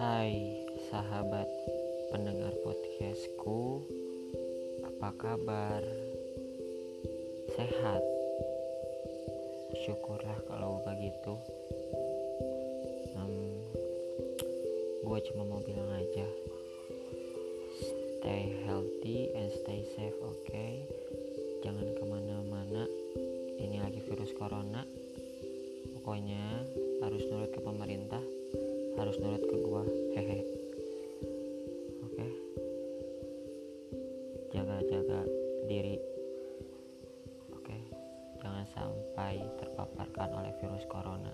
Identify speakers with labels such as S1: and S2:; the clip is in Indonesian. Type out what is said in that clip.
S1: Hai sahabat pendengar podcastku Apa kabar? Sehat? Syukurlah kalau begitu um, Gue cuma mau bilang aja Stay healthy and stay safe oke okay? Jangan ke mana-mana Ini lagi virus corona pokoknya harus nurut ke pemerintah hehe. Oke. Jaga-jaga diri. Oke. Jangan sampai terpaparkan oleh virus corona